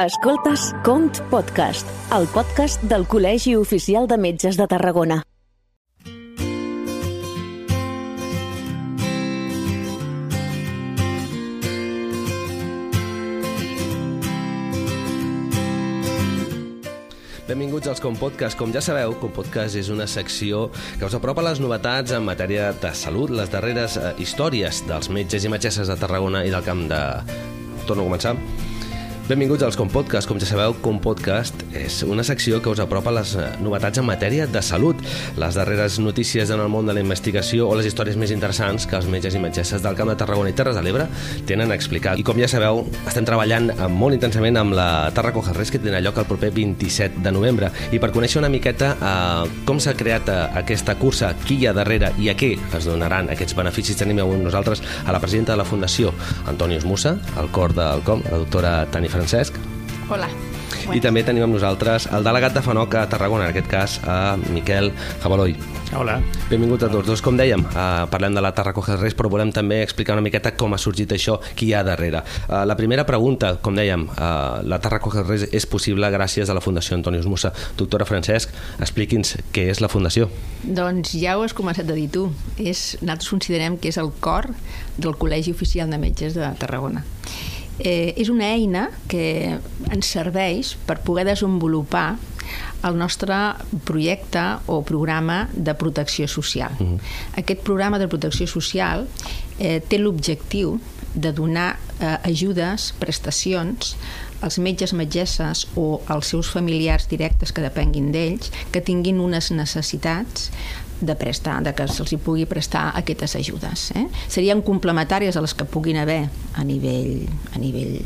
Escoltes Cont Podcast, el podcast del Col·legi Oficial de Metges de Tarragona. Benvinguts als Com Podcast. Com ja sabeu, Com Podcast és una secció que us apropa les novetats en matèria de salut, les darreres eh, històries dels metges i metgesses de Tarragona i del camp de... Torno a començar. Benvinguts als Com Podcast. Com ja sabeu, Com Podcast és una secció que us apropa les eh, novetats en matèria de salut, les darreres notícies en el món de la investigació o les històries més interessants que els metges i metgesses del Camp de Tarragona i Terres de l'Ebre tenen a explicar. I com ja sabeu, estem treballant molt intensament amb la Terra Cojarres que tindrà lloc el proper 27 de novembre. I per conèixer una miqueta eh, com s'ha creat eh, aquesta cursa, qui hi ha darrere i a què es donaran aquests beneficis, tenim avui nosaltres a la presidenta de la Fundació, Antònius Musa, al cor del COM, la doctora Tani Francesc. Hola. I també tenim amb nosaltres el delegat de FANOC a Tarragona, en aquest cas a Miquel Jabaloi. Hola. Benvinguts a tots dos. Com dèiem, uh, parlem de la Terra Res, però volem també explicar una miqueta com ha sorgit això, qui hi ha darrere. Uh, la primera pregunta, com dèiem, uh, la Terra Res és possible gràcies a la Fundació Antonius Musa. Doctora Francesc, expliqui'ns què és la Fundació. Doncs ja ho has començat a dir tu. És, nosaltres considerem que és el cor del Col·legi Oficial de Metges de Tarragona eh, és una eina que ens serveix per poder desenvolupar el nostre projecte o programa de protecció social. Uh -huh. Aquest programa de protecció social eh, té l'objectiu de donar eh, ajudes, prestacions als metges, metgesses o als seus familiars directes que depenguin d'ells, que tinguin unes necessitats de prestar, de que se'ls pugui prestar aquestes ajudes. Eh? Serien complementàries a les que puguin haver a nivell, a nivell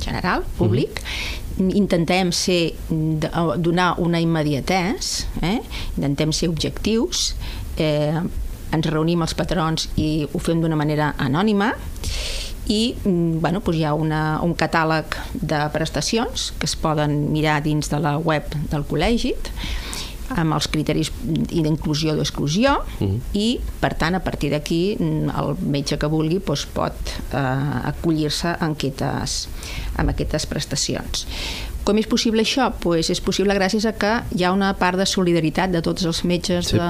general, públic. Mm -hmm. Intentem ser, donar una immediatès, eh? intentem ser objectius, eh, ens reunim els patrons i ho fem d'una manera anònima i mm, bueno, doncs hi ha una, un catàleg de prestacions que es poden mirar dins de la web del col·legi amb els criteris d'inclusió o d'exclusió uh -huh. i, per tant, a partir d'aquí el metge que vulgui doncs, pot eh, acollir-se en aquestes, en aquestes prestacions. Com és possible això? Pues és possible gràcies a que hi ha una part de solidaritat de tots els metges sí. de,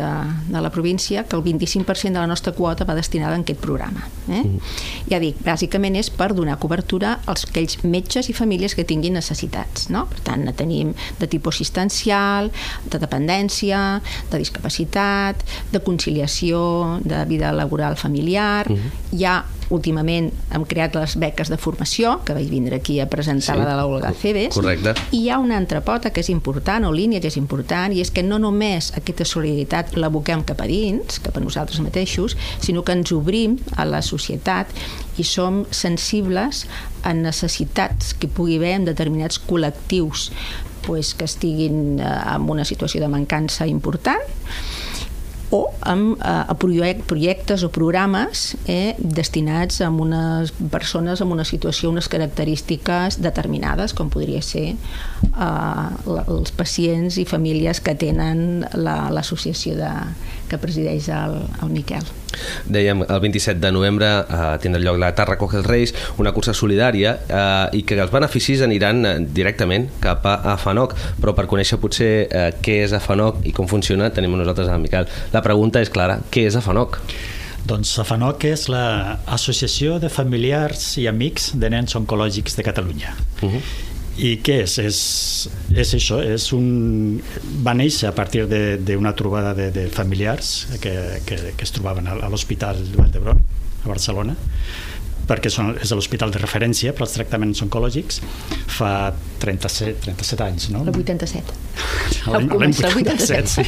de, de la província, que el 25% de la nostra quota va destinada a aquest programa. Eh? Mm. Ja dic, bàsicament és per donar cobertura als aquells metges i famílies que tinguin necessitats. No? Per tant, tenim de tipus assistencial, de dependència, de discapacitat, de conciliació, de vida laboral familiar. Mm -hmm. Hi ha últimament hem creat les beques de formació, que vaig vindre aquí a presentar sí, la de l'Olga Cebes. Correcte. I hi ha una altra pota que és important, o línia que és important, i és que no només aquesta solidaritat l'aboquem cap a dins, cap a nosaltres mateixos, sinó que ens obrim a la societat i som sensibles a necessitats que pugui haver en determinats col·lectius pues, que estiguin eh, en una situació de mancança important o amb eh, projectes o programes eh, destinats a unes persones amb una situació, unes característiques determinades, com podria ser eh, els pacients i famílies que tenen l'associació la, que presideix el, el Miquel. Dèiem, el 27 de novembre eh, tindrà lloc la Terra Coge els Reis, una cursa solidària eh, i que els beneficis aniran eh, directament cap a, a FANOC, però per conèixer potser eh, què és a FANOC i com funciona tenim nosaltres a Miquel. La pregunta és clara, què és a FANOC? Doncs FANOC és l'Associació de Familiars i Amics de Nens Oncològics de Catalunya. Uh -huh i què és? És, és això, és un... va néixer a partir d'una trobada de, de familiars que, que, que es trobaven a, a l'Hospital Vall d'Hebron, a Barcelona, perquè són, és l'hospital de referència per als tractaments oncològics fa 37, 37 anys, no? El 87. L'any 87, sí.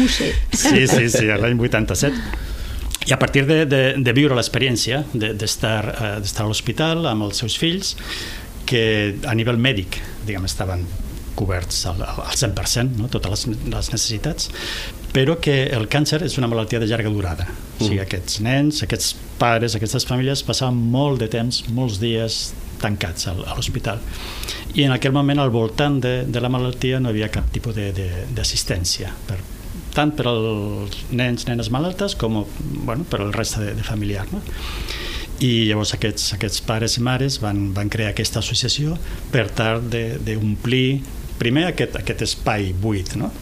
Musset. Sí, sí, sí, l'any 87. I a partir de, de, de viure l'experiència d'estar de, uh, a l'hospital amb els seus fills, que a nivell mèdic diguem, estaven coberts al, al 100%, no? totes les, les necessitats, però que el càncer és una malaltia de llarga durada. Mm. O sigui, mm. aquests nens, aquests pares, aquestes famílies passaven molt de temps, molts dies tancats a l'hospital. I en aquell moment, al voltant de, de la malaltia, no hi havia cap tipus d'assistència, per, tant per als nens, nenes malaltes, com bueno, per al resta de, de familiar. No? I llavors aquests, aquests pares i mares van, van crear aquesta associació per tal d'omplir primer aquest, aquest espai buit no?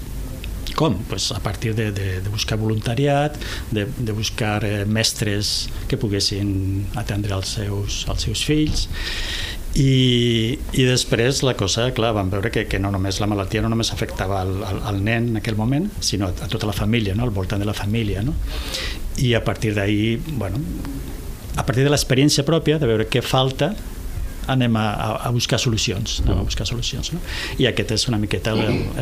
Com? Pues a partir de, de, de buscar voluntariat, de, de buscar eh, mestres que poguessin atendre els seus, els seus fills i, i després la cosa, clar, vam veure que, que no només la malaltia no només afectava al, al, al nen en aquell moment, sinó a tota la família, no? al voltant de la família. No? I a partir d'ahir, bueno, a partir de l'experiència pròpia, de veure què falta anem a, a buscar solucions anem a buscar solucions no? i aquest és una miqueta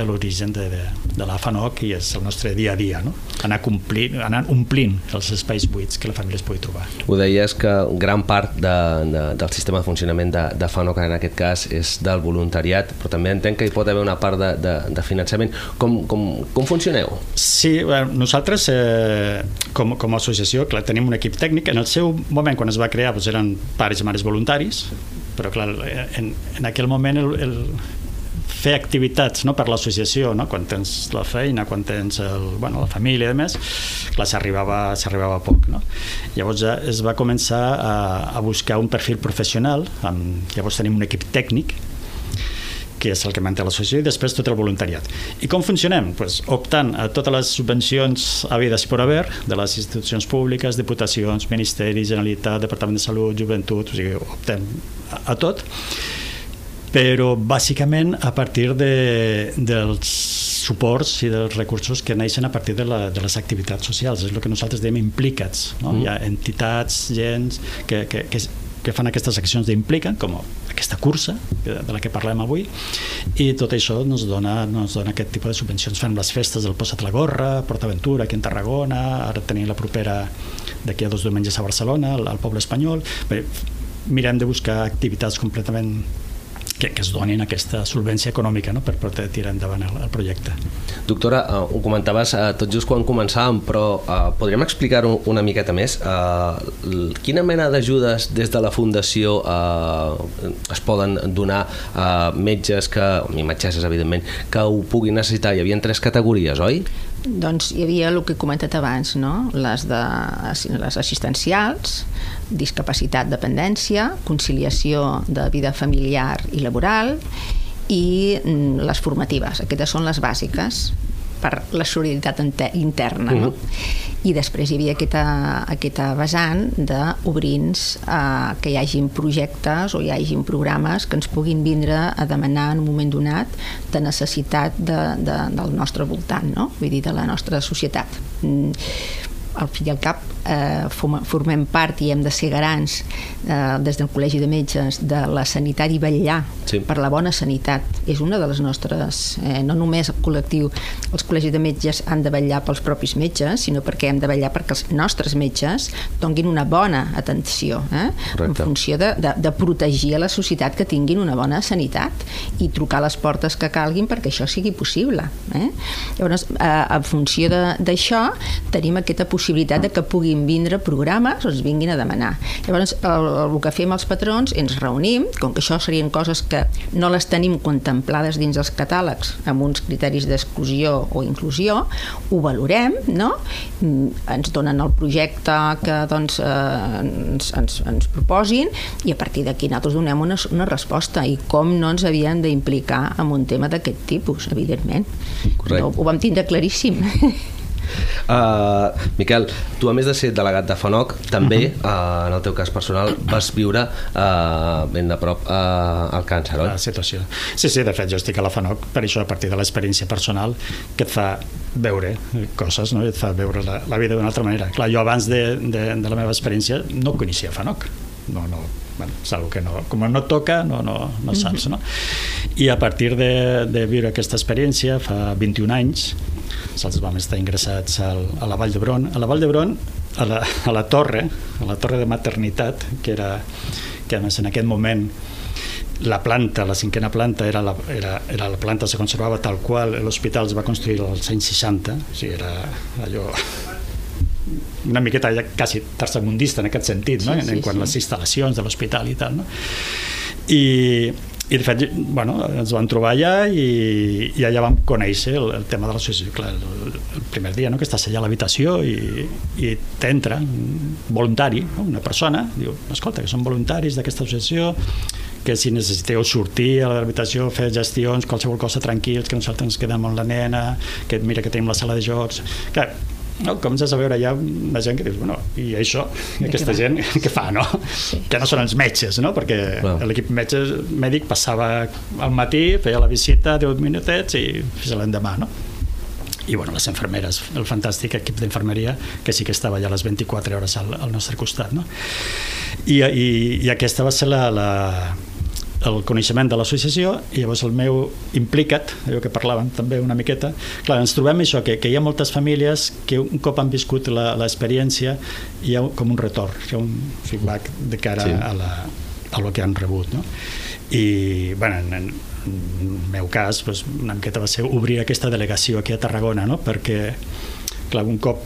l'origen de, de, de la FANOC i és el nostre dia a dia no? anar, complint, anar omplint els espais buits que la família es pugui trobar ho deies que gran part de, de, del sistema de funcionament de, de FANOC en aquest cas és del voluntariat però també entenc que hi pot haver una part de, de, de finançament com, com, com funcioneu? Sí, bueno, nosaltres eh, com, com a associació clar, tenim un equip tècnic en el seu moment quan es va crear doncs eren pares i mares voluntaris però clar, en, en aquell moment el, el fer activitats no, per l'associació, no? quan tens la feina, quan tens el, bueno, la família i més, clar, s'arribava s'arribava poc. No? Llavors ja es va començar a, a buscar un perfil professional, amb, llavors tenim un equip tècnic que és el que manté l'associació, i després tot el voluntariat. I com funcionem? Pues, optant a totes les subvencions havides per haver, de les institucions públiques, diputacions, Ministeri, Generalitat, Departament de Salut, Joventut, o sigui, optem a, a tot, però bàsicament a partir de, dels suports i dels recursos que neixen a partir de, la, de les activitats socials, és el que nosaltres diem implicats. No? Mm. Hi ha entitats, gens que, que, que que fan aquestes accions d'implica, com aquesta cursa de la que parlem avui, i tot això ens dona, ens dona aquest tipus de subvencions. Fem les festes del Posa't la Gorra, Aventura, aquí en Tarragona, ara tenim la propera d'aquí a dos diumenges a Barcelona, al, al poble espanyol. Bé, mirem de buscar activitats completament que, que es donin aquesta solvència econòmica no? per poder tirar endavant el, el projecte. Doctora, uh, ho comentaves uh, tot just quan començàvem, però uh, podríem explicar-ho una miqueta més? Uh, quina mena d'ajudes des de la Fundació uh, es poden donar a uh, metges que, i metgesses, evidentment, que ho puguin necessitar? Hi havia tres categories, oi? Doncs hi havia el que he comentat abans, no? les, de, les assistencials, discapacitat, dependència, conciliació de vida familiar i laboral i mm, les formatives. Aquestes són les bàsiques per la solidaritat interna. No? Uh -huh. I després hi havia aquesta, aquesta vessant d'obrir-nos a que hi hagin projectes o hi hagin programes que ens puguin vindre a demanar en un moment donat de necessitat de, de, del nostre voltant, no? vull dir, de la nostra societat. Mm, al fi i al cap eh, formem part i hem de ser garants eh, des del Col·legi de Metges de la sanitat i vetllar sí. per la bona sanitat. És una de les nostres, eh, no només el col·lectiu, els col·legis de metges han de vetllar pels propis metges, sinó perquè hem de vetllar perquè els nostres metges donguin una bona atenció, eh? en funció de, de, de protegir a la societat que tinguin una bona sanitat i trucar les portes que calguin perquè això sigui possible. Eh? Llavors, eh, en funció d'això, tenim aquesta possibilitat de que pugui puguin vindre programes o ens vinguin a demanar. Llavors, el, el, que fem els patrons, ens reunim, com que això serien coses que no les tenim contemplades dins els catàlegs amb uns criteris d'exclusió o inclusió, ho valorem, no? Mm, ens donen el projecte que doncs, eh, ens, ens, ens proposin i a partir d'aquí nosaltres donem una, una resposta i com no ens havíem d'implicar en un tema d'aquest tipus, evidentment. Correcte. No, ho vam tindre claríssim. Uh, Miquel, tu a més de ser delegat de FANOC, també, uh -huh. uh, en el teu cas personal, vas viure uh, ben de prop uh, el càncer, oi? La situació. Sí, sí, de fet, jo estic a la FANOC per això, a partir de l'experiència personal, que et fa veure coses, no? I et fa veure la, la vida d'una altra manera. Clar, jo abans de, de, de la meva experiència no coneixia FANOC. No, no, bueno, és que no, com no toca no, no, no saps no? i a partir de, de viure aquesta experiència fa 21 anys nosaltres vam estar ingressats al, a la Vall d'Hebron. A la Vall d'Hebron, a, la, a la torre, a la torre de maternitat, que era que a més en aquest moment la planta, la cinquena planta, era la, era, era la planta se conservava tal qual l'hospital es va construir als anys 60, o sigui, era allò una miqueta ja quasi tercermundista en aquest sentit, no? Sí, sí, en quant a les instal·lacions de l'hospital i tal, no? I, i de fet, bueno, ens vam trobar allà i, i allà vam conèixer el, el tema de l'associació. Clar, el, el primer dia no, que estàs allà a l'habitació i, i t'entra un voluntari, no, una persona, diu, escolta, que són voluntaris d'aquesta associació, que si necessiteu sortir a l'habitació, fer gestions, qualsevol cosa tranquils, que nosaltres ens quedem amb la nena, que mira que tenim la sala de jocs... Clar, no, comences a veure ja una gent que dius, bueno, i això, I aquesta gent, què fa, no? Sí. Que no són els metges, no? Perquè l'equip metge mèdic passava al matí, feia la visita 10 minutets i fins l'endemà, no? i bueno, les infermeres, el fantàstic equip d'infermeria que sí que estava allà les 24 hores al, al nostre costat no? I, i, i aquesta va ser la, la, el coneixement de l'associació i llavors el meu implicat, allò que parlàvem també una miqueta, clar, ens trobem això, que, que hi ha moltes famílies que un cop han viscut l'experiència hi ha com un retorn, hi ha un feedback de cara sí. a, la, a lo que han rebut, no? I, bueno, en, en, el meu cas, doncs, una miqueta va ser obrir aquesta delegació aquí a Tarragona, no? perquè, clar, un cop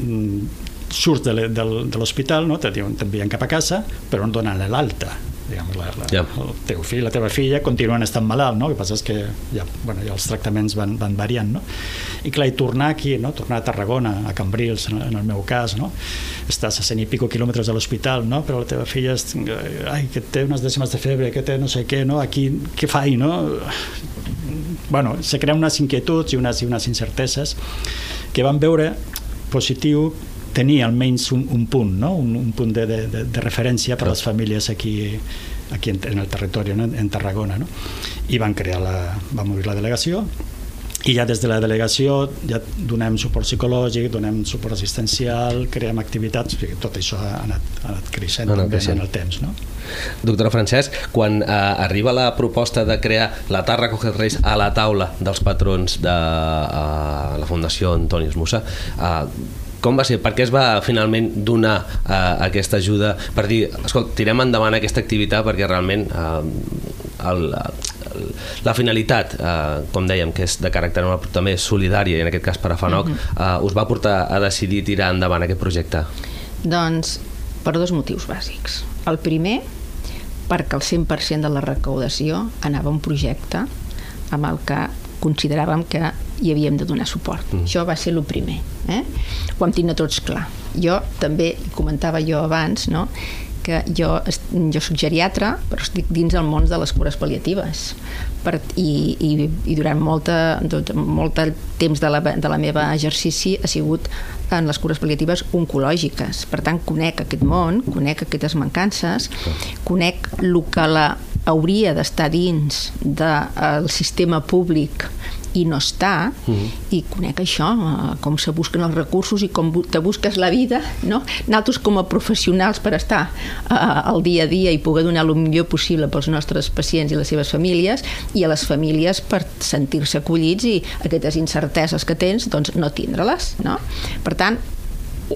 mm, surts de l'hospital, no? t'envien cap a casa, però on donen l'alta diguem, la, la, yeah. el teu fill, la teva filla continuen estant malalt, no? el que passa és que ja, bueno, ja els tractaments van, van variant no? i clar, i tornar aquí, no? tornar a Tarragona a Cambrils, en, en el meu cas no? estàs a cent i pico quilòmetres de l'hospital no? però la teva filla és, ai, que té unes dècimes de febre, que té no sé què no? aquí, què faig, no? bueno, se creen unes inquietuds i unes, i unes incerteses que van veure positiu tenir almenys un, un punt, no? un, un punt de, de, de referència per a les famílies aquí, aquí en, en el territori, no? en Tarragona. No? I van crear la, vam obrir la delegació i ja des de la delegació ja donem suport psicològic, donem suport assistencial, creem activitats, tot això ha anat, ha anat creixent, no, no, creixent. en el temps. No? Doctora Francesc, quan eh, arriba la proposta de crear la Tarra Coger Reis a la taula dels patrons de eh, la Fundació Antoni Esmussa, eh, com va ser? Per què es va finalment donar uh, aquesta ajuda per dir, escolta, tirem endavant aquesta activitat perquè realment uh, el, el, la finalitat, uh, com dèiem, que és de caràcter també solidària, i en aquest cas per a FANOC, uh -huh. uh, us va portar a decidir tirar endavant aquest projecte? Doncs per dos motius bàsics. El primer, perquè el 100% de la recaudació anava a un projecte amb el que consideràvem que hi havíem de donar suport. Mm. Això va ser el primer. Eh? Ho vam tindre tots clar. Jo també, comentava jo abans, no? que jo, jo soc geriatra, però estic dins el món de les cures pal·liatives. Per, i, i, I durant molta, molt temps de la, de la meva exercici ha sigut en les cures pal·liatives oncològiques. Per tant, conec aquest món, conec aquestes mancances, conec el que la hauria d'estar dins del sistema públic i no està, mm-hmm. -huh. i conec això, eh, com se busquen els recursos i com te busques la vida, no? Nosaltres com a professionals per estar uh, al dia a dia i poder donar el millor possible pels nostres pacients i les seves famílies, i a les famílies per sentir-se acollits i aquestes incerteses que tens, doncs no tindre-les, no? Per tant,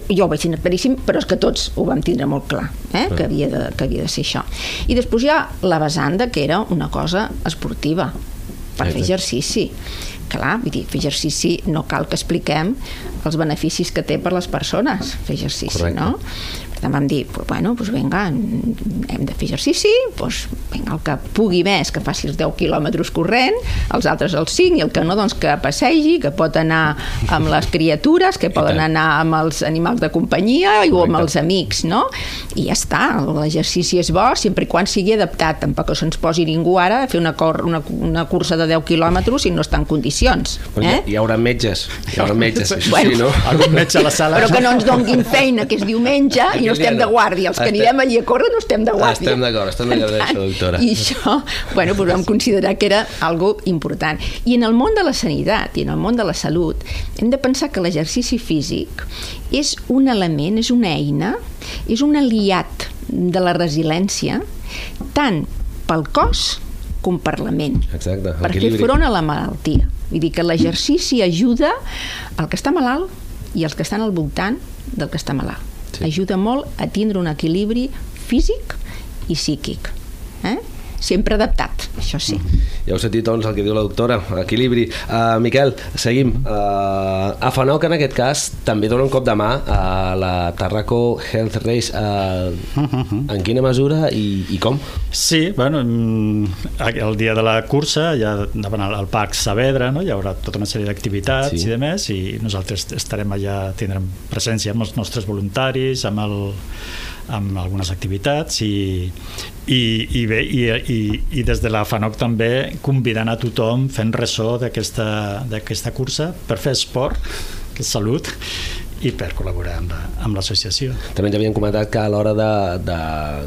jo ho vaig tindre claríssim, però és que tots ho vam tindre molt clar, eh? que, havia de, que havia de ser això. I després hi ha la vessant de que era una cosa esportiva, per fer exercici. Clar, vull dir, fer exercici no cal que expliquem els beneficis que té per les persones fer exercici, Correcte. no? Per tant, vam dir, pues, bueno, pues vinga, hem de fer exercici, pues, vinga, el que pugui més, que faci els 10 quilòmetres corrent, els altres els 5, i el que no, doncs que passegi, que pot anar amb les criatures, que poden anar amb els animals de companyia o amb els amics, no? I ja està, l'exercici és bo, sempre i quan sigui adaptat, tampoc se'ns posi ningú ara a fer una, cor, una, una cursa de 10 quilòmetres si no està en condicions. Eh? Hi haurà metges, hi haurà metges, això bueno, sí, no? Algun metge a la sala. Però que no ens donguin feina, que és diumenge, i no estem de guàrdia. Els que anirem allí a córrer no estem de guàrdia. Estem d'acord, estem d'acord amb això, doctora. I això, bueno, pues vam considerar que era algo important. I en el món de la sanitat i en el món de la salut hem de pensar que l'exercici físic és un element, és una eina, és un aliat de la resiliència, tant pel cos com per la ment. Exacte, per fer front a la malaltia. Vull dir que l'exercici ajuda al que està malalt i als que estan al voltant del que està malalt sí. ajuda molt a tindre un equilibri físic i psíquic. Eh? Sempre adaptat, això sí. Ja heu sentit, doncs, el que diu la doctora, equilibri. Uh, Miquel, seguim. Uh, a FANOC, en aquest cas, també dona un cop de mà a la Tarraco Health Race. Uh, en quina mesura i, i com? Sí, bueno, mm, el dia de la cursa, ja davant al, al Parc Saavedra, no? hi haurà tota una sèrie d'activitats sí. i de més, i nosaltres estarem allà, tindrem presència amb els nostres voluntaris, amb el amb algunes activitats i, i, i bé, i, i, i des de la FANOC també convidant a tothom fent ressò d'aquesta cursa per fer esport, que és salut, i per col·laborar amb l'associació. La, També ens havien comentat que a l'hora de, de,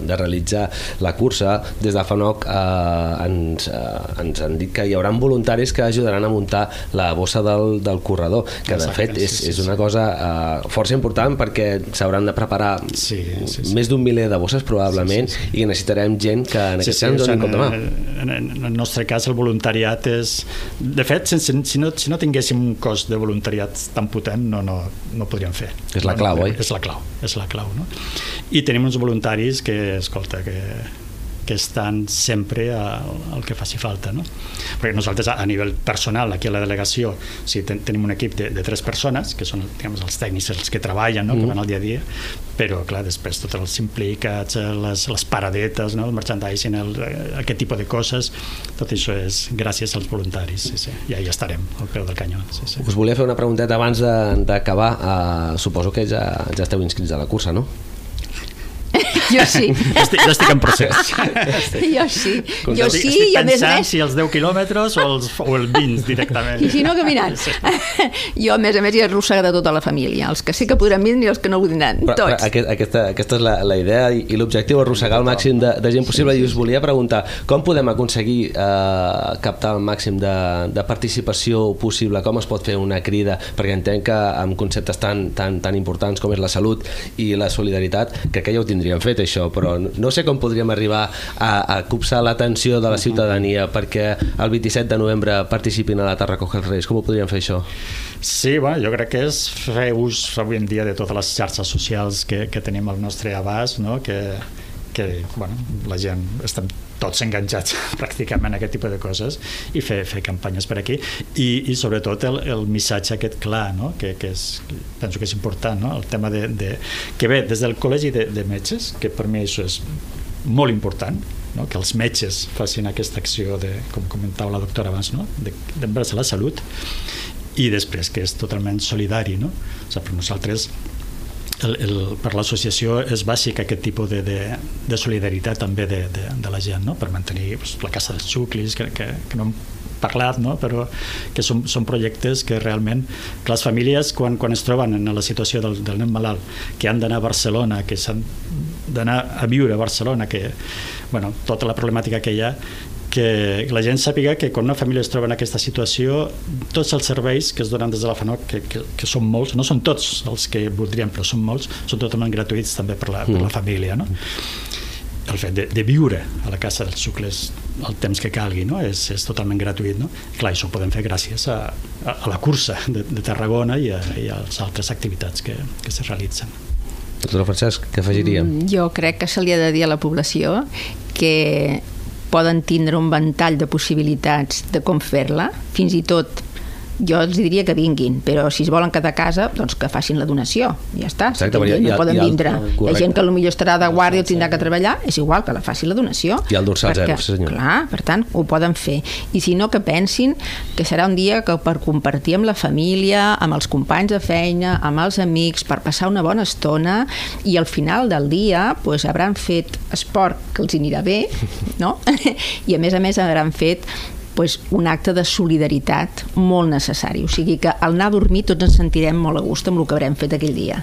de realitzar la cursa, des de FANOC eh, ens, eh, ens han dit que hi haurà voluntaris que ajudaran a muntar la bossa del, del corredor, que Exacte, de fet és, sí, sí, és una cosa eh, força important perquè s'hauran de preparar sí, sí, sí. més d'un miler de bosses probablement sí, sí, sí. i necessitarem gent que en aquest sí, sí, cas doni compte mà. En, en el nostre cas el voluntariat és... De fet, sense, si, no, si no tinguéssim un cos de voluntariat tan potent no, no, no podríem podríem fer. És la clau, oi? És la clau, és la clau, no? I tenim uns voluntaris que, escolta, que, que estan sempre al, que faci falta. No? Perquè nosaltres, a nivell personal, aquí a la delegació, sí, ten, tenim un equip de, de tres persones, que són diguem, els tècnics, els que treballen, no? Mm. que van al dia a dia, però, clar, després tots els implicats, les, les paradetes, no? el merchandising, el, aquest tipus de coses, tot això és gràcies als voluntaris. Sí, sí. I ahí estarem, al peu del canyó. Sí, sí. Us volia fer una pregunteta abans d'acabar. Uh, suposo que ja, ja esteu inscrits a la cursa, no? Jo sí. Jo estic, jo estic en procés. jo sí. Jo estic, sí, estic i a més pensant més... si els 10 quilòmetres o els, o els 20 directament. I si no, caminant. Sí. Jo, a més a més, hi arrossega de tota la família. Els que sí que podran vindre i els que no vindran. Tots. Però, aquest, aquesta, aquesta és la, la idea i, i l'objectiu, arrossegar el màxim de, de gent possible. I us volia preguntar, com podem aconseguir eh, captar el màxim de, de participació possible? Com es pot fer una crida? Perquè entenc que amb conceptes tan, tan, tan importants com és la salut i la solidaritat, crec que ja ho tindríem fet, això, però no sé com podríem arribar a, a copsar l'atenció de la ciutadania perquè el 27 de novembre participin a la Terra Coge els Reis. Com ho podríem fer això? Sí, bueno, jo crec que és fer ús avui en dia de totes les xarxes socials que, que tenim al nostre abast, no? que, que bueno, la gent estem tots enganxats pràcticament a aquest tipus de coses i fer, fer campanyes per aquí i, i sobretot el, el missatge aquest clar no? que, que és, penso que és important no? el tema de, de, que ve des del col·legi de, de metges que per mi això és molt important no? que els metges facin aquesta acció de, com comentava la doctora abans no? d'envers la salut i després que és totalment solidari no? o sigui, per nosaltres el, el, per l'associació és bàsic aquest tipus de, de, de solidaritat també de, de, de la gent, no? per mantenir pues, la Casa dels Xuclis, que, que, que no parlat, no? però que són, són projectes que realment que les famílies quan, quan es troben en la situació del, del nen malalt, que han d'anar a Barcelona, que s'han d'anar a viure a Barcelona, que bueno, tota la problemàtica que hi ha, que la gent sàpiga que quan una família es troba en aquesta situació, tots els serveis que es donen des de la FANOC, que, que, que són molts, no són tots els que voldríem, però són molts, són totalment gratuïts també per la, per la mm. família. No? el fet de, de viure a la casa dels sucles el temps que calgui, no? és, és totalment gratuït. No? Clar, això ho podem fer gràcies a, a, a la cursa de, de Tarragona i a, i a les altres activitats que, que se realitzen. Doctor Francesc, què afegiríem? Mm, jo crec que se li ha de dir a la població que poden tindre un ventall de possibilitats de com fer-la, fins i tot jo els diria que vinguin, però si es volen quedar a casa, doncs que facin la donació. Ja està. Exacte, si no poden vindre. Correcte. Hi ha gent que potser estarà de guàrdia o tindrà que treballar, és igual que la faci la donació. I el dorsal perquè, zero, senyor. Clar, per tant, ho poden fer. I si no, que pensin que serà un dia que per compartir amb la família, amb els companys de feina, amb els amics, per passar una bona estona i al final del dia pues, hauran fet esport que els anirà bé, no? I a més a més hauran fet pues, un acte de solidaritat molt necessari. O sigui que al anar a dormir tots ens sentirem molt a gust amb el que haurem fet aquell dia.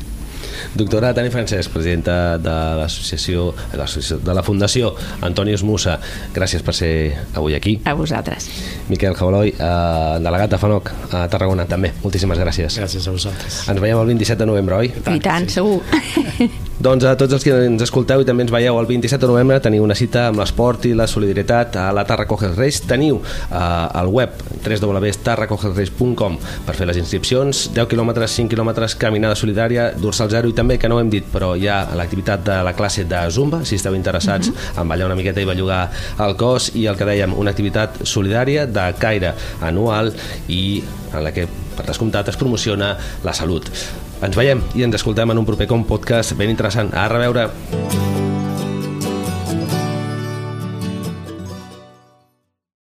Doctora Tani Francesc, presidenta de l'associació de la Fundació Antoni Musa, gràcies per ser avui aquí. A vosaltres. Miquel Jabaloi, eh, delegat de FANOC a Tarragona, també. Moltíssimes gràcies. Gràcies a vosaltres. Ens veiem el 27 de novembre, oi? I tant, I tant sí. segur. Doncs a tots els que ens escolteu i també ens veieu el 27 de novembre teniu una cita amb l'esport i la solidaritat a la Tarracoges Reis. Teniu eh, al web www.tarracogesreis.com per fer les inscripcions, 10 quilòmetres, 5 quilòmetres, caminada solidària, dorsal zero i també, que no ho hem dit, però hi ha l'activitat de la classe de Zumba, si esteu interessats uh -huh. en ballar una miqueta i bellugar el cos i el que dèiem, una activitat solidària de caire anual i en la que per descomptat es promociona la salut. Ens veiem i ens escoltem en un proper com podcast ben interessant. A reveure!